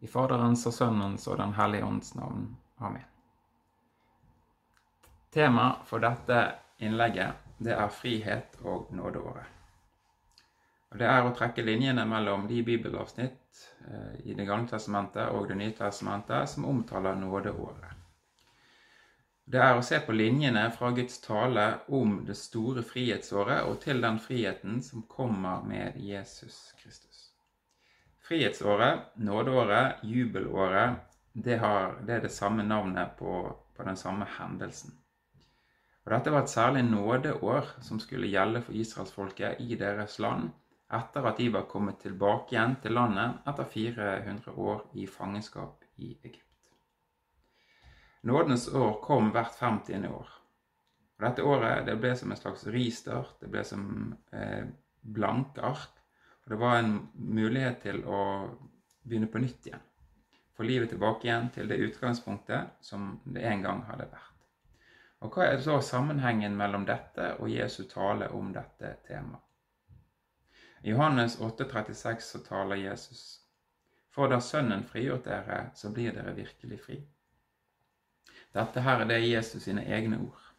I Faderens og Sønnens og Den hellige ånds navn. Amen. Tema for dette innlegget det er frihet og nådeåret. Og Det er å trekke linjene mellom de bibelavsnitt eh, i Det gamle testamentet og Det nye testamentet som omtaler nådeåret. Det er å se på linjene fra Guds tale om det store frihetsåret og til den friheten som kommer med Jesus Kristus. Frihetsåret, nådeåret, jubelåret, det, har, det, er det samme navnet på, på den samme hendelsen. Og Dette var et særlig nådeår som skulle gjelde for israelsfolket i deres land etter at de var kommet tilbake igjen til landet etter 400 år i fangenskap i Egypt. Nådens år kom hvert 50. år. Og Dette året det ble som en slags ristart, det ble som eh, blanke ark for det var en mulighet til å begynne på nytt igjen. Få livet tilbake igjen til det utgangspunktet som det en gang hadde vært. Og hva er så sammenhengen mellom dette og Jesu tale om dette temaet? I Johannes 8,36 så taler Jesus For da Sønnen frigjort dere, så blir dere virkelig fri. Dette her er det Jesus sine egne ord.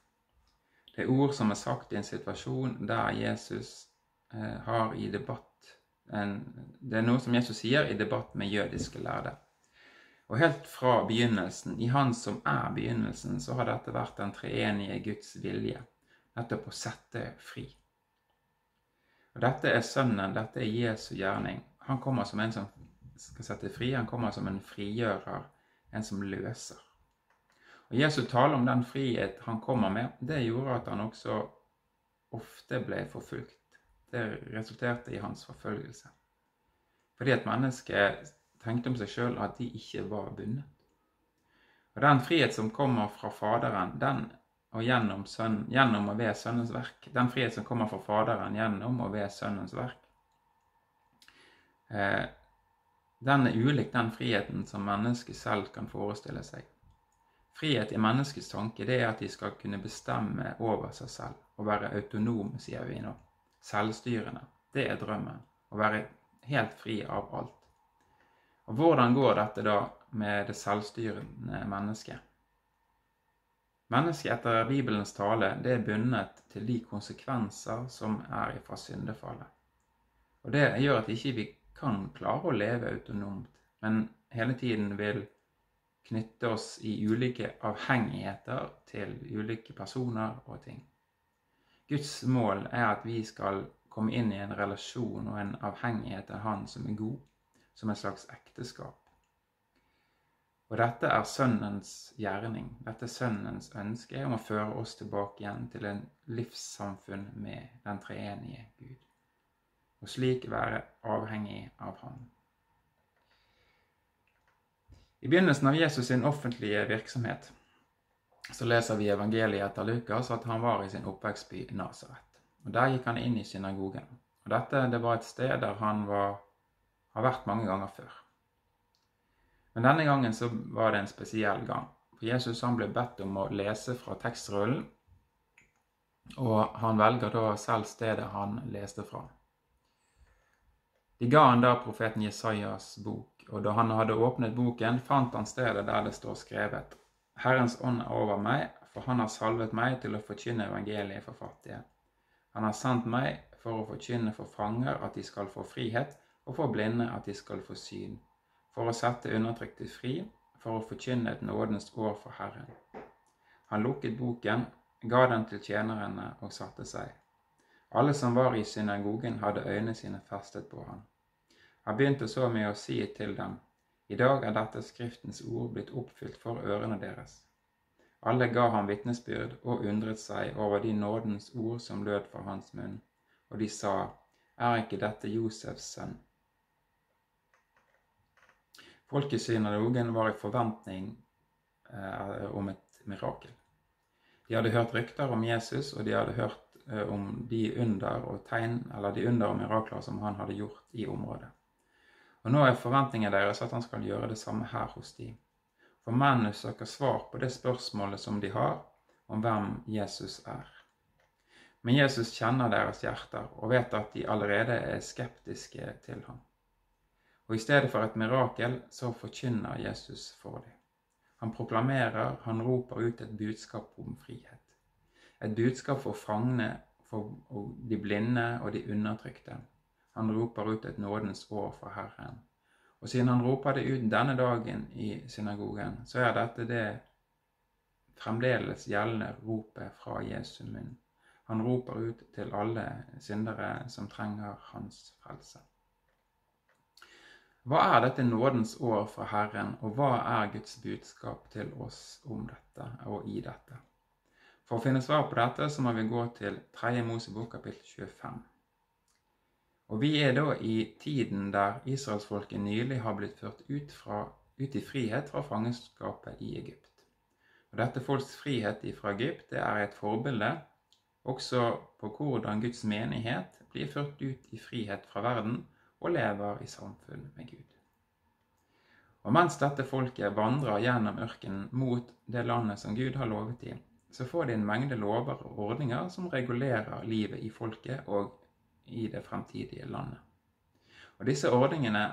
Det er ord som er sagt i en situasjon der Jesus eh, har i debatt det er noe som Jesus sier i debatt med jødiske lærde. Og helt fra begynnelsen, i Han som er begynnelsen, så har dette vært den treenige Guds vilje. Nettopp å sette fri. Og Dette er Sønnen, dette er Jesu gjerning. Han kommer som en som skal sette fri. Han kommer som en frigjører, en som løser. Og Jesu tale om den frihet han kommer med, det gjorde at han også ofte ble forfulgt det resulterte i hans forfølgelse. Fordi at mennesket tenkte om seg sjøl at de ikke var bundet. Og Den frihet som kommer fra Faderen, den og gjennom, sønnen, gjennom og ved Sønnens verk, den frihet som kommer fra Faderen gjennom og ved Sønnens verk, eh, den er ulik den friheten som mennesket selv kan forestille seg. Frihet i menneskets tanke det er at de skal kunne bestemme over seg selv og være autonome, sier vi nå selvstyrende. Det er drømmen. Å være helt fri av alt. Og hvordan går dette da med det selvstyrende mennesket? Mennesket etter Bibelens tale det er bundet til de konsekvenser som er fra syndefallet. Og Det gjør at ikke vi kan klare å leve autonomt, men hele tiden vil knytte oss i ulike avhengigheter til ulike personer og ting. Guds mål er at vi skal komme inn i en relasjon og en avhengighet av Han som er god, som et slags ekteskap. Og dette er Sønnens gjerning. Dette er Sønnens ønske om å føre oss tilbake igjen til en livssamfunn med den treenige Gud. Og slik være avhengig av Han. I begynnelsen av Jesus sin offentlige virksomhet så leser vi evangeliet etter Lukas at han var i sin oppvekstby Nasaret. Og Der gikk han inn i synagogen. Og Dette det var et sted der han var, har vært mange ganger før. Men denne gangen så var det en spesiell gang. For Jesus han ble bedt om å lese fra tekstrullen, og han velger da selv stedet han leste fra. De ga han da profeten Jesajas bok, og da han hadde åpnet boken, fant han stedet der det står skrevet Herrens ånd er over meg, for han har salvet meg til å forkynne evangeliet for fattige. Han har sendt meg for å forkynne for fanger at de skal få frihet, og for blinde at de skal få syn, for å sette undertrykte fri, for å forkynne et nådens år for Herren. Han lukket boken, ga den til tjenerne og satte seg. Alle som var i synagogen, hadde øynene sine festet på ham. Han begynte så med å si til dem, i dag er dette Skriftens ord blitt oppfylt for ørene deres. Alle ga ham vitnesbyrd og undret seg over de nådens ord som lød fra hans munn, og de sa, Er ikke dette Josefs sønn? Folk i synagogen var i forventning eh, om et mirakel. De hadde hørt rykter om Jesus, og de hadde hørt eh, om de under og tegn, eller de under og mirakler som han hadde gjort i området. Og nå er forventningen deres at han skal gjøre det samme her hos dem. For mennene søker svar på det spørsmålet som de har om hvem Jesus er. Men Jesus kjenner deres hjerter og vet at de allerede er skeptiske til ham. Og i stedet for et mirakel så forkynner Jesus for dem. Han proklamerer, han roper ut et budskap om frihet. Et budskap for fangene, for de blinde og de undertrykte. Han roper ut et nådens år fra Herren. Og siden han roper det ut denne dagen i synagogen, så er dette det fremdeles gjeldende ropet fra Jesu munn. Han roper ut til alle syndere som trenger hans frelse. Hva er dette nådens år fra Herren, og hva er Guds budskap til oss om dette og i dette? For å finne svar på dette så må vi gå til 3. Mosebok kapittel 25. Og Vi er da i tiden der israelsfolket nylig har blitt ført ut, fra, ut i frihet fra fangenskapet i Egypt. Og Dette folks frihet fra Egypt det er et forbilde også på hvordan Guds menighet blir ført ut i frihet fra verden og lever i samfunn med Gud. Og mens dette folket vandrer gjennom ørkenen mot det landet som Gud har lovet dem, så får de en mengde lover og ordninger som regulerer livet i folket og i det fremtidige landet. Og disse ordningene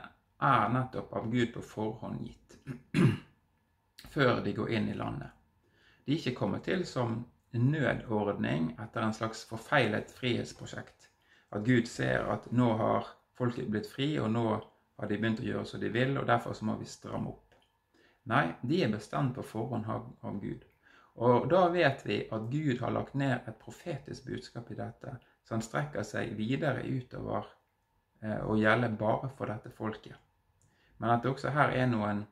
er nettopp av Gud på forhånd gitt, før de går inn i landet. De er ikke kommet til som nødordning etter en slags forfeilet frihetsprosjekt. At Gud ser at nå har folk er blitt fri, og nå har de begynt å gjøre som de vil, og derfor så må vi stramme opp. Nei, de er bestemt på forhånd av Gud. Og da vet vi at Gud har lagt ned et profetisk budskap i dette, som strekker seg videre utover eh, og gjelder bare for dette folket. Men at det også her er noen,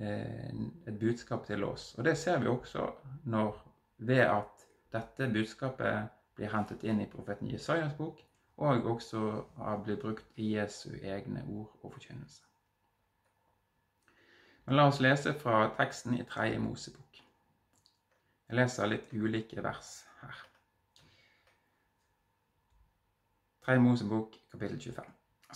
eh, et budskap til oss. Og det ser vi også når, ved at dette budskapet blir hentet inn i profeten Jesajas bok, og også har blitt brukt i Jesu egne ord og forkynnelse. Men la oss lese fra teksten i Tredje Mosebok. Jeg leser litt ulike vers her. 3. Mosebok, kapittel 25.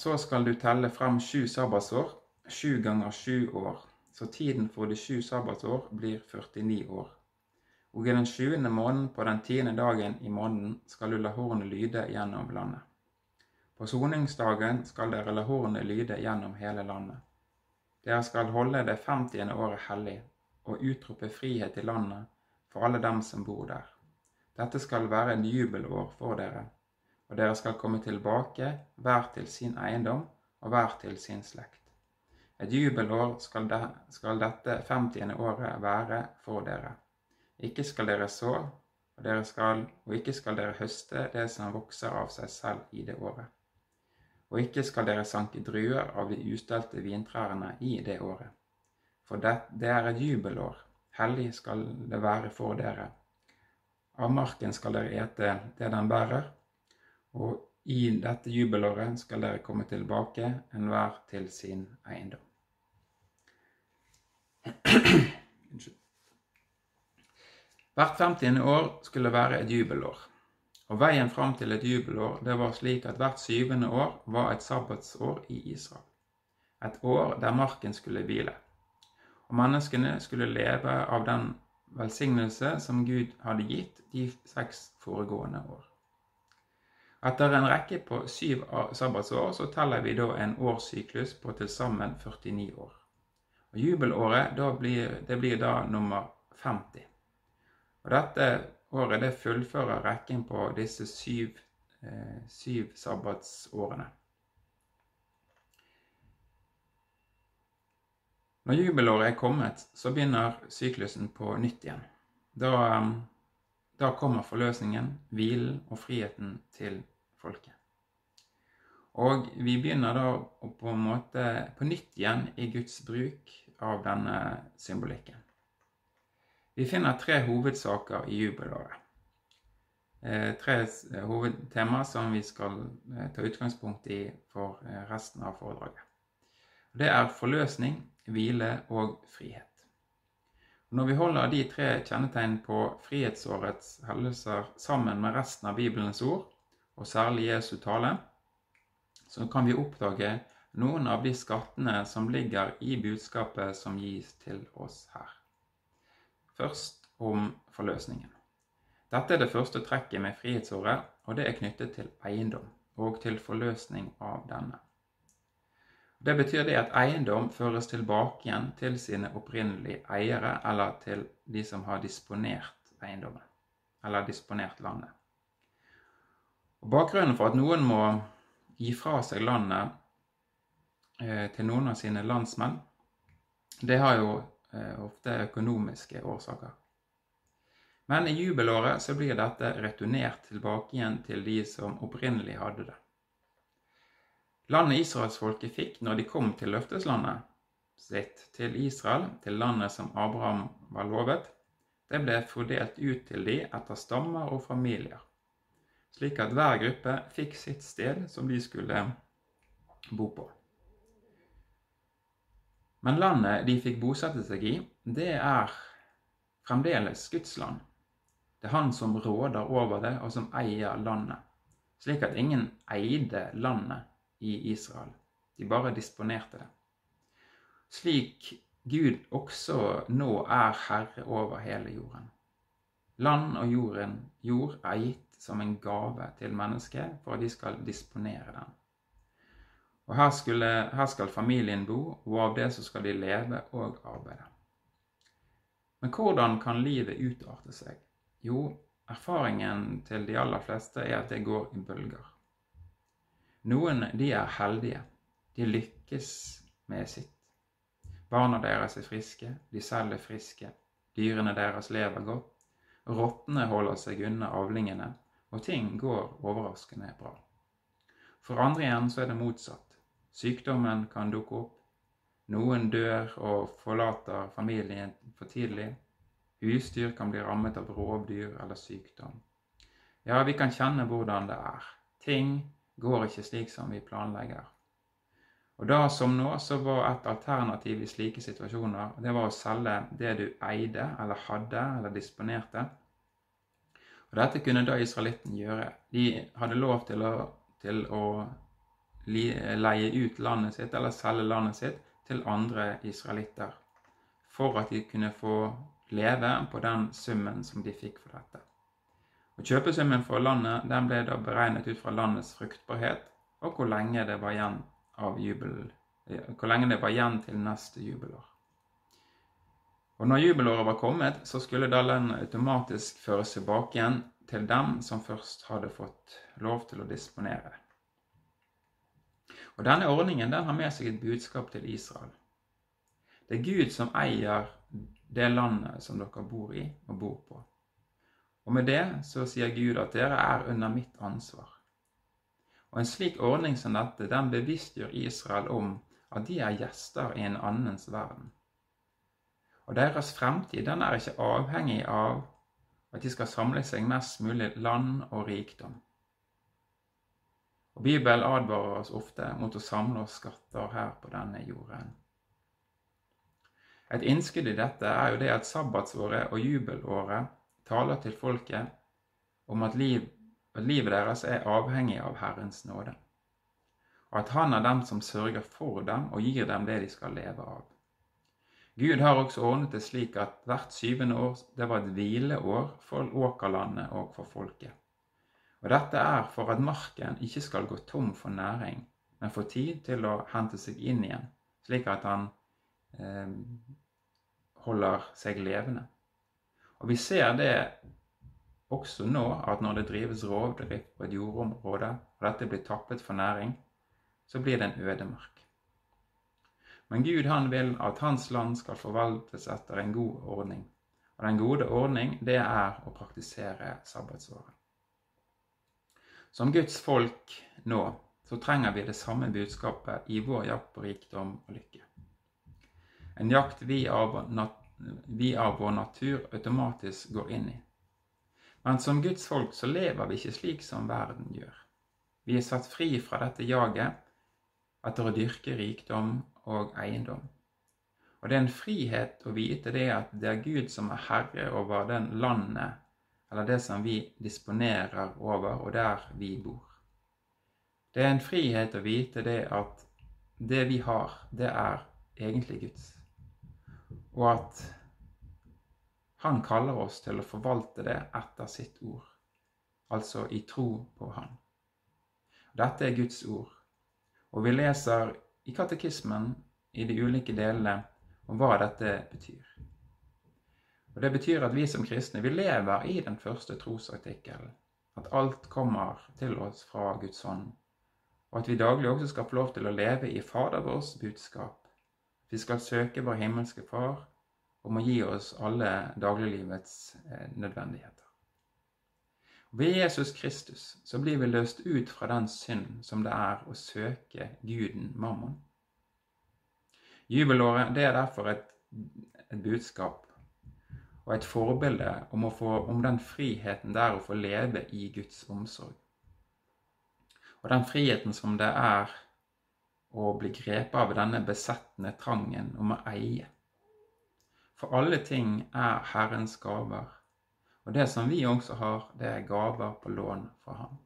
Så skal du telle frem sju sabbatsår, sju ganger sju år, så tiden for de sju sabbatsår blir 49 år. Og i den sjuende måneden på den tiende dagen i måneden skal du la hornet lyde gjennom landet. På soningsdagen skal dere la hornet lyde gjennom hele landet. Dere skal holde det femtiende året hellig og utrope frihet i landet for alle dem som bor der. Dette skal være en jubelår for dere, og dere skal komme tilbake hver til sin eiendom og hver til sin slekt. Et jubelår skal, de, skal dette femtiende året være for dere. Ikke skal dere så, og, dere skal, og ikke skal dere høste det som vokser av seg selv i det året og ikke skal dere sanke druer av de ustelte vintrærne i det året. For det, det er et jubelår, hellig skal det være for dere. Av marken skal dere ete det den bærer, og i dette jubelåret skal dere komme tilbake, enhver til sin eiendom. Hvert femtiende år skulle være et jubelår. Og Veien fram til et jubelår det var slik at hvert syvende år var et sabbatsår i Israel. Et år der marken skulle hvile. Og menneskene skulle leve av den velsignelse som Gud hadde gitt de seks foregående år. Etter en rekke på syv sabbatsår så teller vi da en årssyklus på til sammen 49 år. Og Jubelåret blir, det blir da nummer 50. Og Dette Året det fullfører rekken på disse syv, eh, syv sabbatsårene. Når jubelåret er kommet, så begynner syklusen på nytt igjen. Da, da kommer forløsningen, hvilen og friheten til folket. Og vi begynner da på en måte på nytt igjen i Guds bruk av denne symbolikken. Vi finner tre hovedsaker i jubelåret. Eh, tre hovedtema hovedtemaer som vi skal eh, ta utgangspunkt i for resten av foredraget. Det er forløsning, hvile og frihet. Når vi holder de tre kjennetegn på frihetsårets hendelser sammen med resten av Bibelens ord, og særlig Jesu tale, så kan vi oppdage noen av de skattene som ligger i budskapet som gis til oss her. Først om forløsningen. Dette er det første trekket med frihetsåret, og det er knyttet til eiendom og til forløsning av denne. Det betyr det at eiendom føres tilbake igjen til sine opprinnelige eiere, eller til de som har disponert eiendommen, eller disponert landet. Og Bakgrunnen for at noen må gi fra seg landet eh, til noen av sine landsmenn, det har jo eh, ofte økonomiske årsaker. Men i jubelåret så blir dette returnert tilbake igjen til de som opprinnelig hadde det. Landet israelsfolket fikk når de kom til løfteslandet sitt, til Israel, til landet som Abraham var lovet, det ble fordelt ut til de etter stammer og familier, slik at hver gruppe fikk sitt sted som de skulle bo på. Men landet de fikk bosette seg i, det er fremdeles Guds land. Det er Han som råder over det, og som eier landet, slik at ingen eide landet i Israel. De bare disponerte det. Slik Gud også nå er herre over hele jorden. Land og jorden, jord er gitt som en gave til mennesket for at de skal disponere den. Og her, skulle, her skal familien bo, og av det så skal de leve og arbeide. Men hvordan kan livet utarte seg? Jo, erfaringen til de aller fleste er at det går i bølger. Noen de er heldige. De lykkes med sitt. Barna deres er friske, de selv er friske, dyrene deres lever godt, rottene holder seg unna avlingene, og ting går overraskende bra. For andre igjen så er det motsatt. Sykdommen kan dukke opp. Noen dør og forlater familien for tidlig. Husdyr kan bli rammet av rovdyr eller sykdom. Ja, vi kan kjenne hvordan det er. Ting går ikke slik som vi planlegger. Og da som nå, så var et alternativ i slike situasjoner det var å selge det du eide eller hadde eller disponerte. Og Dette kunne da israelitten gjøre. De hadde lov til å, til å leie ut landet sitt eller selge landet sitt til andre israelitter for at de kunne få leve på den summen som de fikk for dette. Og Kjøpesummen for landet den ble da beregnet ut fra landets fruktbarhet og hvor lenge det var igjen, jubel, hvor lenge det var igjen til neste jubelår. Og Når jubelåret var kommet, så skulle da landet automatisk føres tilbake igjen til dem som først hadde fått lov til å disponere. Og Denne ordningen den har med seg et budskap til Israel. Det er Gud som eier det landet som dere bor i og bor på. Og med det så sier Gud at dere er under mitt ansvar. Og en slik ordning som dette, den bevisstgjør Israel om at de er gjester i en annens verden. Og deres fremtid den er ikke avhengig av at de skal samle seg mest mulig land og rikdom. Og Bibelen advarer oss ofte mot å samle oss skatter her på denne jorden. Et innskudd i dette er jo det at sabbatsåret og jubelåret taler til folket om at, liv, at livet deres er avhengig av Herrens nåde, og at Han er den som sørger for dem og gir dem det de skal leve av. Gud har også ordnet det slik at hvert syvende år det var et hvileår for åkerlandet og for folket. Og Dette er for at marken ikke skal gå tom for næring, men få tid til å hente seg inn igjen, slik at han eh, holder seg levende. Og vi ser det også nå, at når det drives rovdrift på et jordområde, og dette blir tappet for næring, så blir det en ødemark. Men Gud han vil at hans land skal forvaltes etter en god ordning. Og den gode ordning, det er å praktisere sabbatsåret. Som Guds folk nå, så trenger vi det samme budskapet i vår jakt på rikdom og lykke. En jakt vi av nat vi av vår natur automatisk går inn i. Men som Guds folk så lever vi ikke slik som verden gjør. Vi er satt fri fra dette jaget etter å dyrke rikdom og eiendom. Og det er en frihet å vite det at det er Gud som er herre over den landet, eller det som vi disponerer over, og der vi bor. Det er en frihet å vite det at det vi har, det er egentlig Guds og at han kaller oss til å forvalte det etter sitt ord, altså i tro på Han. Dette er Guds ord, og vi leser i katekismen i de ulike delene om hva dette betyr. Og Det betyr at vi som kristne vi lever i den første trosartikkelen. At alt kommer til oss fra Guds hånd. Og at vi daglig også skal få lov til å leve i Fader vårs budskap. Vi skal søke vår himmelske Far om å gi oss alle dagliglivets eh, nødvendigheter. Ved Jesus Kristus så blir vi løst ut fra den synd som det er å søke guden Mammon. Jubelåret det er derfor et, et budskap og et forbilde om, få, om den friheten det er å få leve i Guds omsorg. Og den friheten som det er å bli grepet av denne besettende trangen om å eie. For alle ting er Herrens gaver, og det som vi også har, det er gaver på lån fra Ham.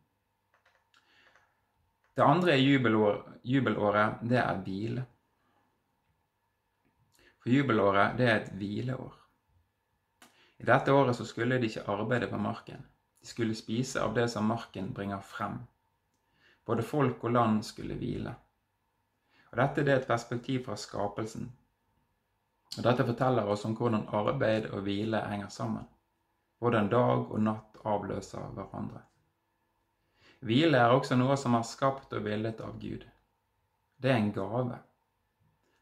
Det andre jubelår, jubelåret det er hvile. For jubelåret det er et hvileår. I dette året så skulle de ikke arbeide på marken. De skulle spise av det som marken bringer frem. Både folk og land skulle hvile. Og Dette det er et perspektiv fra skapelsen. Og Dette forteller oss om hvordan arbeid og hvile henger sammen. Hvordan dag og natt avløser hverandre. Hvile er også noe som er skapt og villet av Gud. Det er en gave.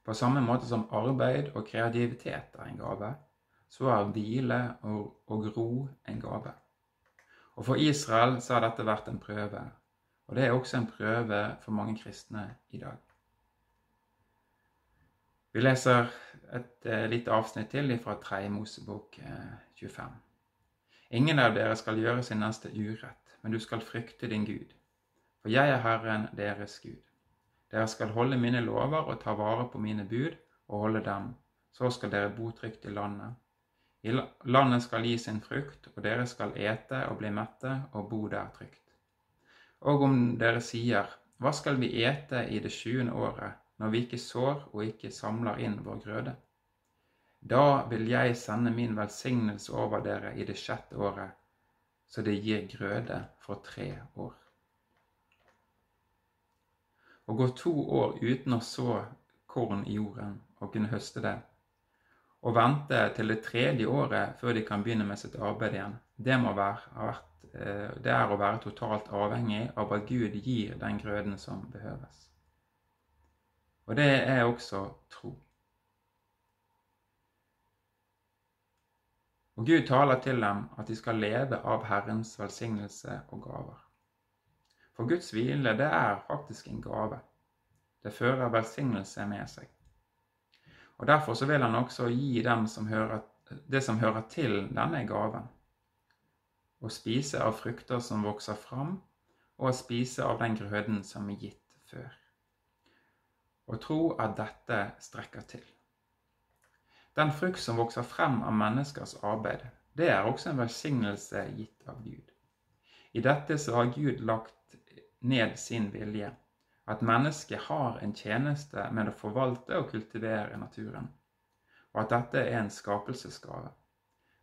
På samme måte som arbeid og kreativitet er en gave, så er hvile og, og ro en gave. Og For Israel så har dette vært en prøve, og det er også en prøve for mange kristne i dag. Vi leser et eh, lite avsnitt til fra 3. Mosebok eh, 25. Ingen av dere skal gjøre sin neste urett, men du skal frykte din Gud. For jeg er Herren deres Gud. Dere skal holde mine lover og ta vare på mine bud og holde dem. Så skal dere bo trygt i landet. I landet skal gi sin frukt, og dere skal ete og bli mette og bo der trygt. Og om dere sier, hva skal vi ete i det sjuende året, når vi ikke sår og ikke samler inn vår grøde? Da vil jeg sende min velsignelse over dere i det sjette året, så det gir grøde for tre år. Å gå to år uten å så korn i jorden og kunne høste det, og vente til det tredje året før de kan begynne med sitt arbeid igjen, det, være, eh, det er å være totalt avhengig av at Gud gir den grøden som behøves. Og det er også tro. Og Gud taler til dem at de skal leve av Herrens velsignelse og gaver. For Guds hvile, det er faktisk en gave. Det fører velsignelse med seg. Og Derfor så vil han også gi dem som hører, det som hører til denne gaven. Å spise av frukter som vokser fram, og å spise av den grøden som er gitt før. Og tro at dette strekker til. Den frukt som vokser frem av menneskers arbeid, det er også en velsignelse gitt av Gud. I dette så har Gud lagt ned sin vilje. At mennesket har en tjeneste med å forvalte og kultivere naturen, og at dette er en skapelsesgave.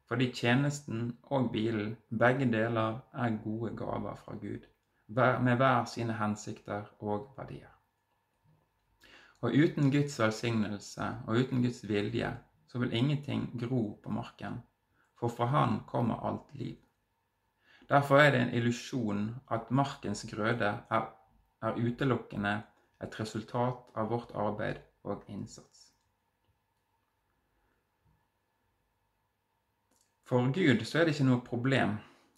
Fordi tjenesten og bilen, begge deler, er gode gaver fra Gud, med hver sine hensikter og verdier. Og uten Guds velsignelse og uten Guds vilje, så vil ingenting gro på marken, for fra Han kommer alt liv. Derfor er det en illusjon at markens grøde er, er utelukkende et resultat av vårt arbeid og innsats. For Gud så er det ikke noe problem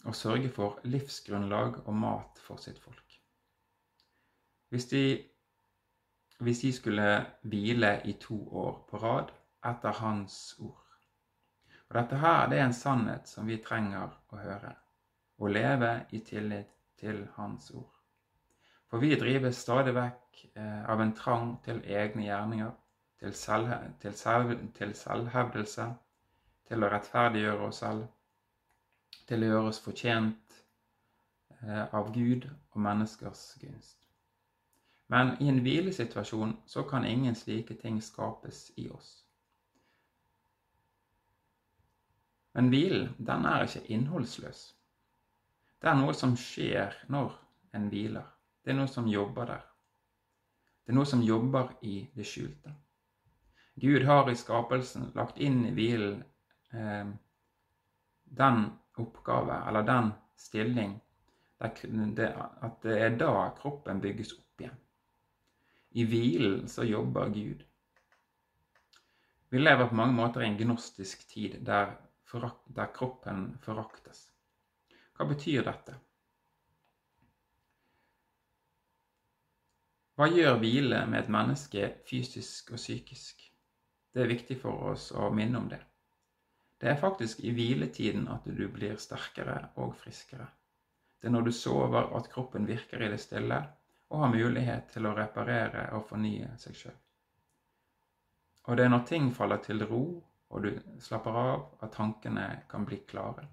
å sørge for livsgrunnlag og mat for sitt folk. Hvis de, hvis de skulle hvile i to år på rad etter Hans ord. Og Dette her det er en sannhet som vi trenger å høre og leve i tillit til Hans ord. For vi drives stadig vekk eh, av en trang til egne gjerninger, til, selv, til, selv, til selvhevdelse, til å rettferdiggjøre oss selv, til å gjøre oss fortjent eh, av Gud og menneskers gunst. Men i en hvilesituasjon så kan ingen slike ting skapes i oss. Men hvilen, den er ikke innholdsløs. Det er noe som skjer når en hviler. Det er noe som jobber der. Det er noe som jobber i det skjulte. Gud har i skapelsen lagt inn i hvilen eh, den oppgave, eller den stilling, at det er da kroppen bygges opp. I hvilen så jobber Gud. Vi lever på mange måter i en gnostisk tid der, der kroppen foraktes. Hva betyr dette? Hva gjør hvile med et menneske fysisk og psykisk? Det er viktig for oss å minne om det. Det er faktisk i hviletiden at du blir sterkere og friskere. Det er når du sover at kroppen virker i det stille og har mulighet til å reparere og fornye seg sjøl. Og det er når ting faller til ro og du slapper av, at tankene kan bli klare.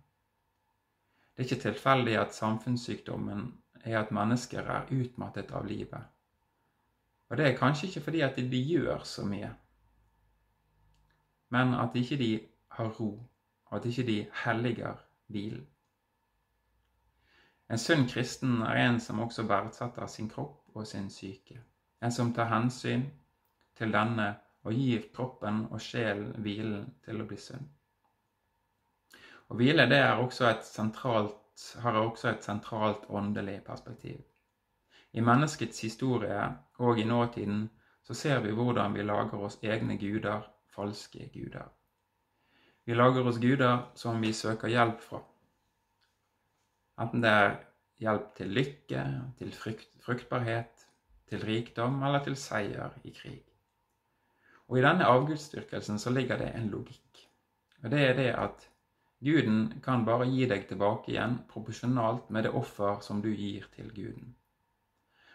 Det er ikke tilfeldig at samfunnssykdommen er at mennesker er utmattet av livet. Og det er kanskje ikke fordi at de gjør så mye, men at ikke de har ro, og at ikke de helliger hvilen. En sunn kristen er en som også verdsetter sin kropp og sin syke. En som tar hensyn til denne og gir kroppen og sjelen hvilen til å bli sunn. Å hvile det er også sentralt, har også et sentralt åndelig perspektiv. I menneskets historie og i nåtiden så ser vi hvordan vi lager oss egne guder, falske guder. Vi lager oss guder som vi søker hjelp fra. Enten det er hjelp til lykke, til frukt, fruktbarhet, til rikdom eller til seier i krig. Og i denne avgudsdyrkelsen så ligger det en logikk. Og det er det at Guden kan bare gi deg tilbake igjen proporsjonalt med det offer som du gir til Guden.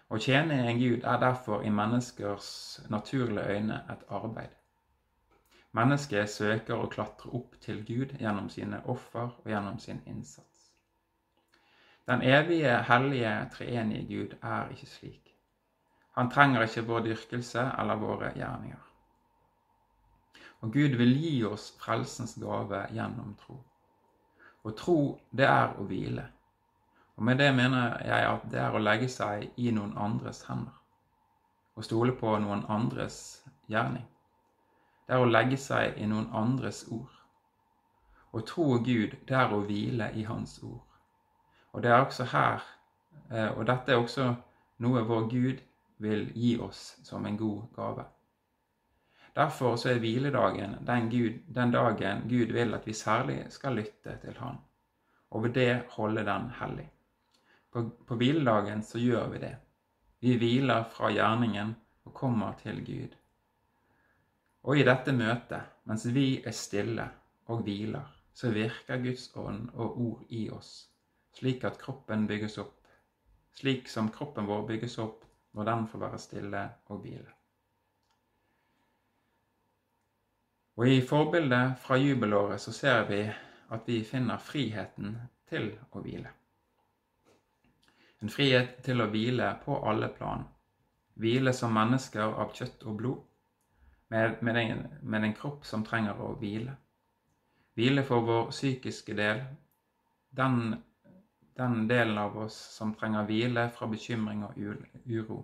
Å tjene en gud er derfor i menneskers naturlige øyne et arbeid. Mennesket søker å klatre opp til Gud gjennom sine offer og gjennom sin innsats. Den evige, hellige, treenige Gud er ikke slik. Han trenger ikke vår dyrkelse eller våre gjerninger. Og Gud vil gi oss frelsens gave gjennom tro. Og tro, det er å hvile. Og med det mener jeg at det er å legge seg i noen andres hender. Å stole på noen andres gjerning. Det er å legge seg i noen andres ord. Å tro Gud, det er å hvile i Hans ord. Og det er også her, eh, og dette er også noe vår Gud vil gi oss som en god gave. Derfor så er hviledagen den, Gud, den dagen Gud vil at vi særlig skal lytte til Han, og ved det holde den hellig. På, på hviledagen så gjør vi det. Vi hviler fra gjerningen og kommer til Gud. Og i dette møtet, mens vi er stille og hviler, så virker Guds ånd og ord i oss, slik at kroppen bygges opp, slik som kroppen vår bygges opp når den får være stille og hvile. Og i forbildet fra jubelåret så ser vi at vi finner friheten til å hvile. En frihet til å hvile på alle plan. Hvile som mennesker av kjøtt og blod, med, med, en, med en kropp som trenger å hvile. Hvile for vår psykiske del, den, den delen av oss som trenger hvile fra bekymring og uro.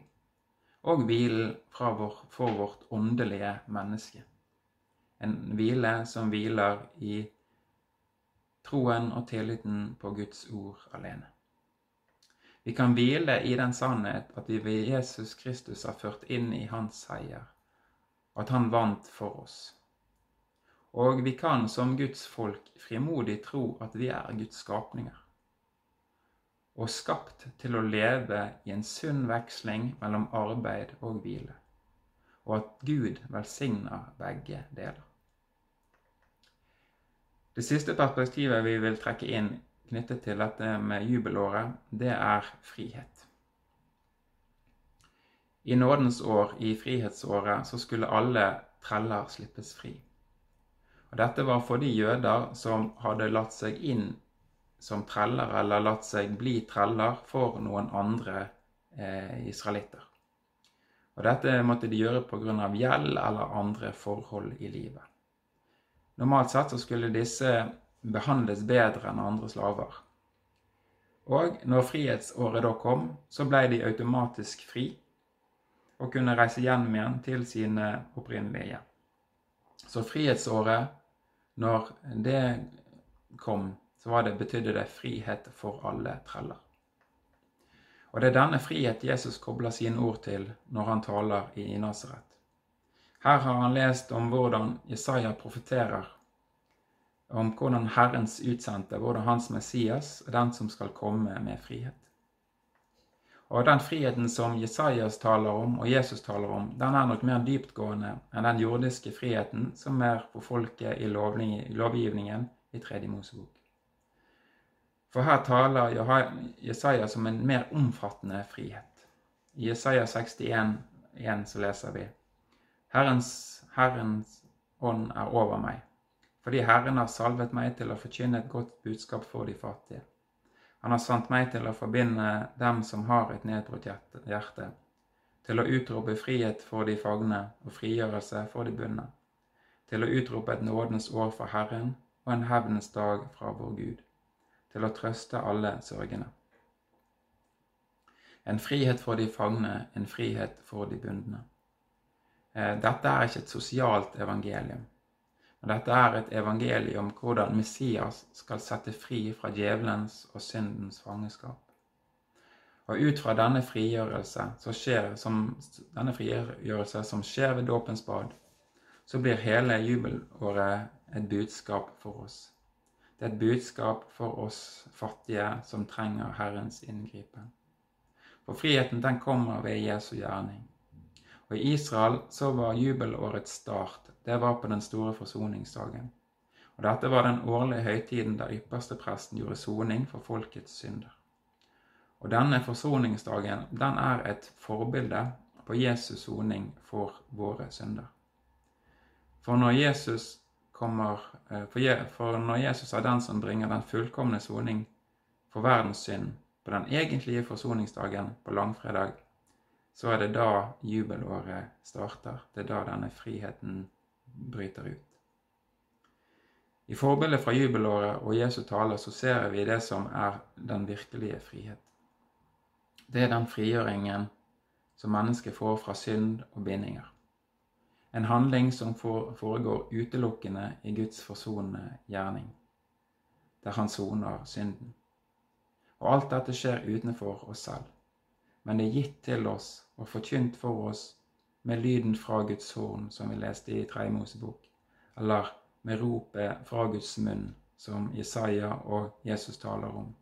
Og hvilen vår, for vårt åndelige menneske. En hvile som hviler i troen og tilliten på Guds ord alene. Vi kan hvile i den sannhet at vi ved Jesus Kristus har ført inn i hans seier, at han vant for oss. Og vi kan som Guds folk frimodig tro at vi er Guds skapninger, og skapt til å leve i en sunn veksling mellom arbeid og hvile, og at Gud velsigner begge deler. Det siste perspektivet vi vil trekke inn knyttet til dette med jubelåret, det er frihet. I nådens år, i frihetsåret, så skulle alle treller slippes fri. Og Dette var for de jøder som hadde latt seg inn som treller, eller latt seg bli treller for noen andre eh, israelitter. Og Dette måtte de gjøre pga. gjeld eller andre forhold i livet. Normalt sett så skulle disse behandles bedre enn andre slaver. Og når frihetsåret da kom, så ble de automatisk fri. og kunne reise hjem igjen til sine opprinnelige hjem. Så frihetsåret, når det kom, så var det, betydde det frihet for alle treller. Og det er denne frihet Jesus kobler sine ord til når han taler i Nasaret. Her har han lest om hvordan Jesaja profeterer om hvordan Herrens utsendte, hvordan hans Messias er den som skal komme med frihet. Og den friheten som Jesajas taler om, og Jesus taler om, den er nok mer dyptgående enn den jordiske friheten som er for folket i lovgivningen i Tredje Mosebok. For her taler Jesaja som en mer omfattende frihet. I Jesaja 61, 1, så leser vi Herrens, Herrens ånd er over meg, fordi Herren har salvet meg til å forkynne et godt budskap for de fattige. Han har sendt meg til å forbinde dem som har et nedbrutt hjerte, til å utrope frihet for de fagne og frigjørelse for de bunne, til å utrope et nådens år for Herren og en hevnens dag fra vår Gud, til å trøste alle sørgende. En frihet for de fangne, en frihet for de bundne. Eh, dette er ikke et sosialt evangelium. Men dette er et evangelium om hvordan Messias skal sette fri fra djevelens og syndens fangeskap. Og ut fra denne frigjørelse, skjer, som, denne frigjørelse som skjer ved dåpens bad, så blir hele jubelåret et budskap for oss. Det er et budskap for oss fattige som trenger Herrens inngripen. For friheten den kommer ved Jesu gjerning. Og i Israel så var jubelårets start det var på den store forsoningsdagen. Og Dette var den årlige høytiden der ypperstepresten gjorde soning for folkets synder. Og Denne forsoningsdagen den er et forbilde på Jesus soning for våre synder. For når Jesus kommer, eh, for når Jesus er den som bringer den fullkomne soning for verdens synd på den egentlige forsoningsdagen på langfredag, så er det da jubelåret starter. Det er da denne friheten bryter ut. I forbildet fra jubelåret og Jesu taler så ser vi det som er den virkelige frihet. Det er den frigjøringen som mennesket får fra synd og bindinger. En handling som foregår utelukkende i Guds forsonende gjerning, der han soner synden. Og alt dette skjer utenfor oss selv, men det er gitt til oss og forkynt for oss med lyden fra Guds horn, som vi leste i Tredje Mosebok, eller med ropet fra Guds munn, som Jesaja og Jesus taler om.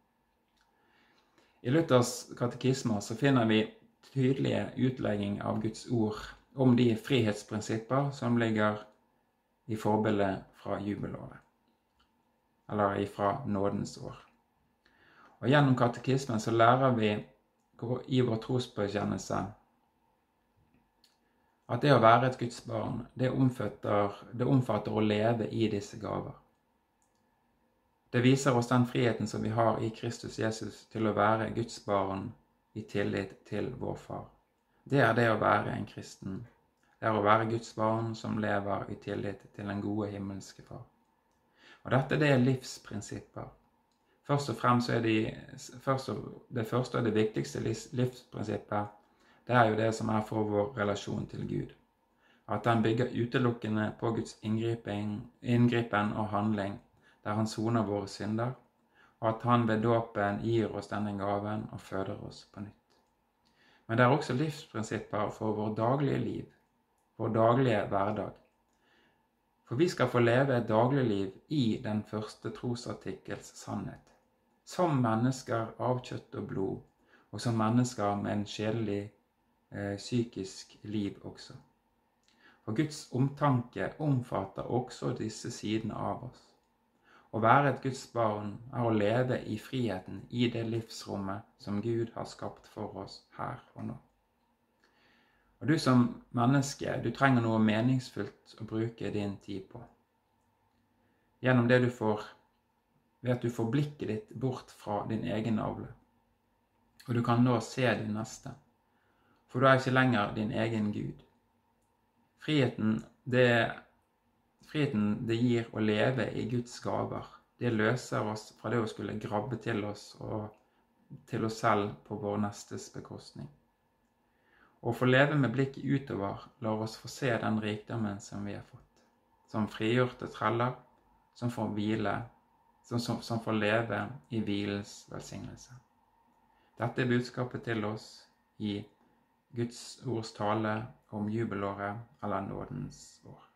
I Luthers katekismer så finner vi tydelige utlegging av Guds ord om de frihetsprinsipper som ligger i forbildet fra jubelåret, eller ifra nådens år. Og Gjennom katekismen så lærer vi i vår trosbekjennelse at det å være et Guds barn, det omfatter, det omfatter å leve i disse gaver. Det viser oss den friheten som vi har i Kristus Jesus til å være Guds barn i tillit til vår Far. Det er det å være en kristen. Det er å være Guds barn som lever i tillit til den gode himmelske Far. Og dette det er livsprinsipper. Først og fremst er de, først og, det første og det viktigste livsprinsippet det er jo det som er for vår relasjon til Gud. At den bygger utelukkende på Guds inngripen og handling, der han soner våre synder, og at han ved dåpen gir oss denne gaven og føder oss på nytt. Men det er også livsprinsipper for vår daglige liv, vår daglige hverdag. For vi skal få leve et dagligliv i den første trosartikkels sannhet. Som mennesker av kjøtt og blod, og som mennesker med en sjelelig eh, psykisk liv også. For Guds omtanke omfatter også disse sidene av oss. Å være et Guds barn er å leve i friheten i det livsrommet som Gud har skapt for oss her og nå. Og du som menneske, du trenger noe meningsfullt å bruke din tid på. Gjennom det du får ved at du får blikket ditt bort fra din egen navle. Og du kan nå se din neste for du er ikke lenger din egen Gud. Friheten det, friheten det gir å leve i Guds gaver, det løser oss fra det å skulle grabbe til oss og til oss selv på vår nestes bekostning. Å få leve med blikket utover lar oss få se den rikdommen som vi har fått. Som frigjorte treller som får hvile, som, som, som får leve i hvilens velsignelse. Dette er budskapet til oss i Guds ords tale om jubelåret eller nådens år.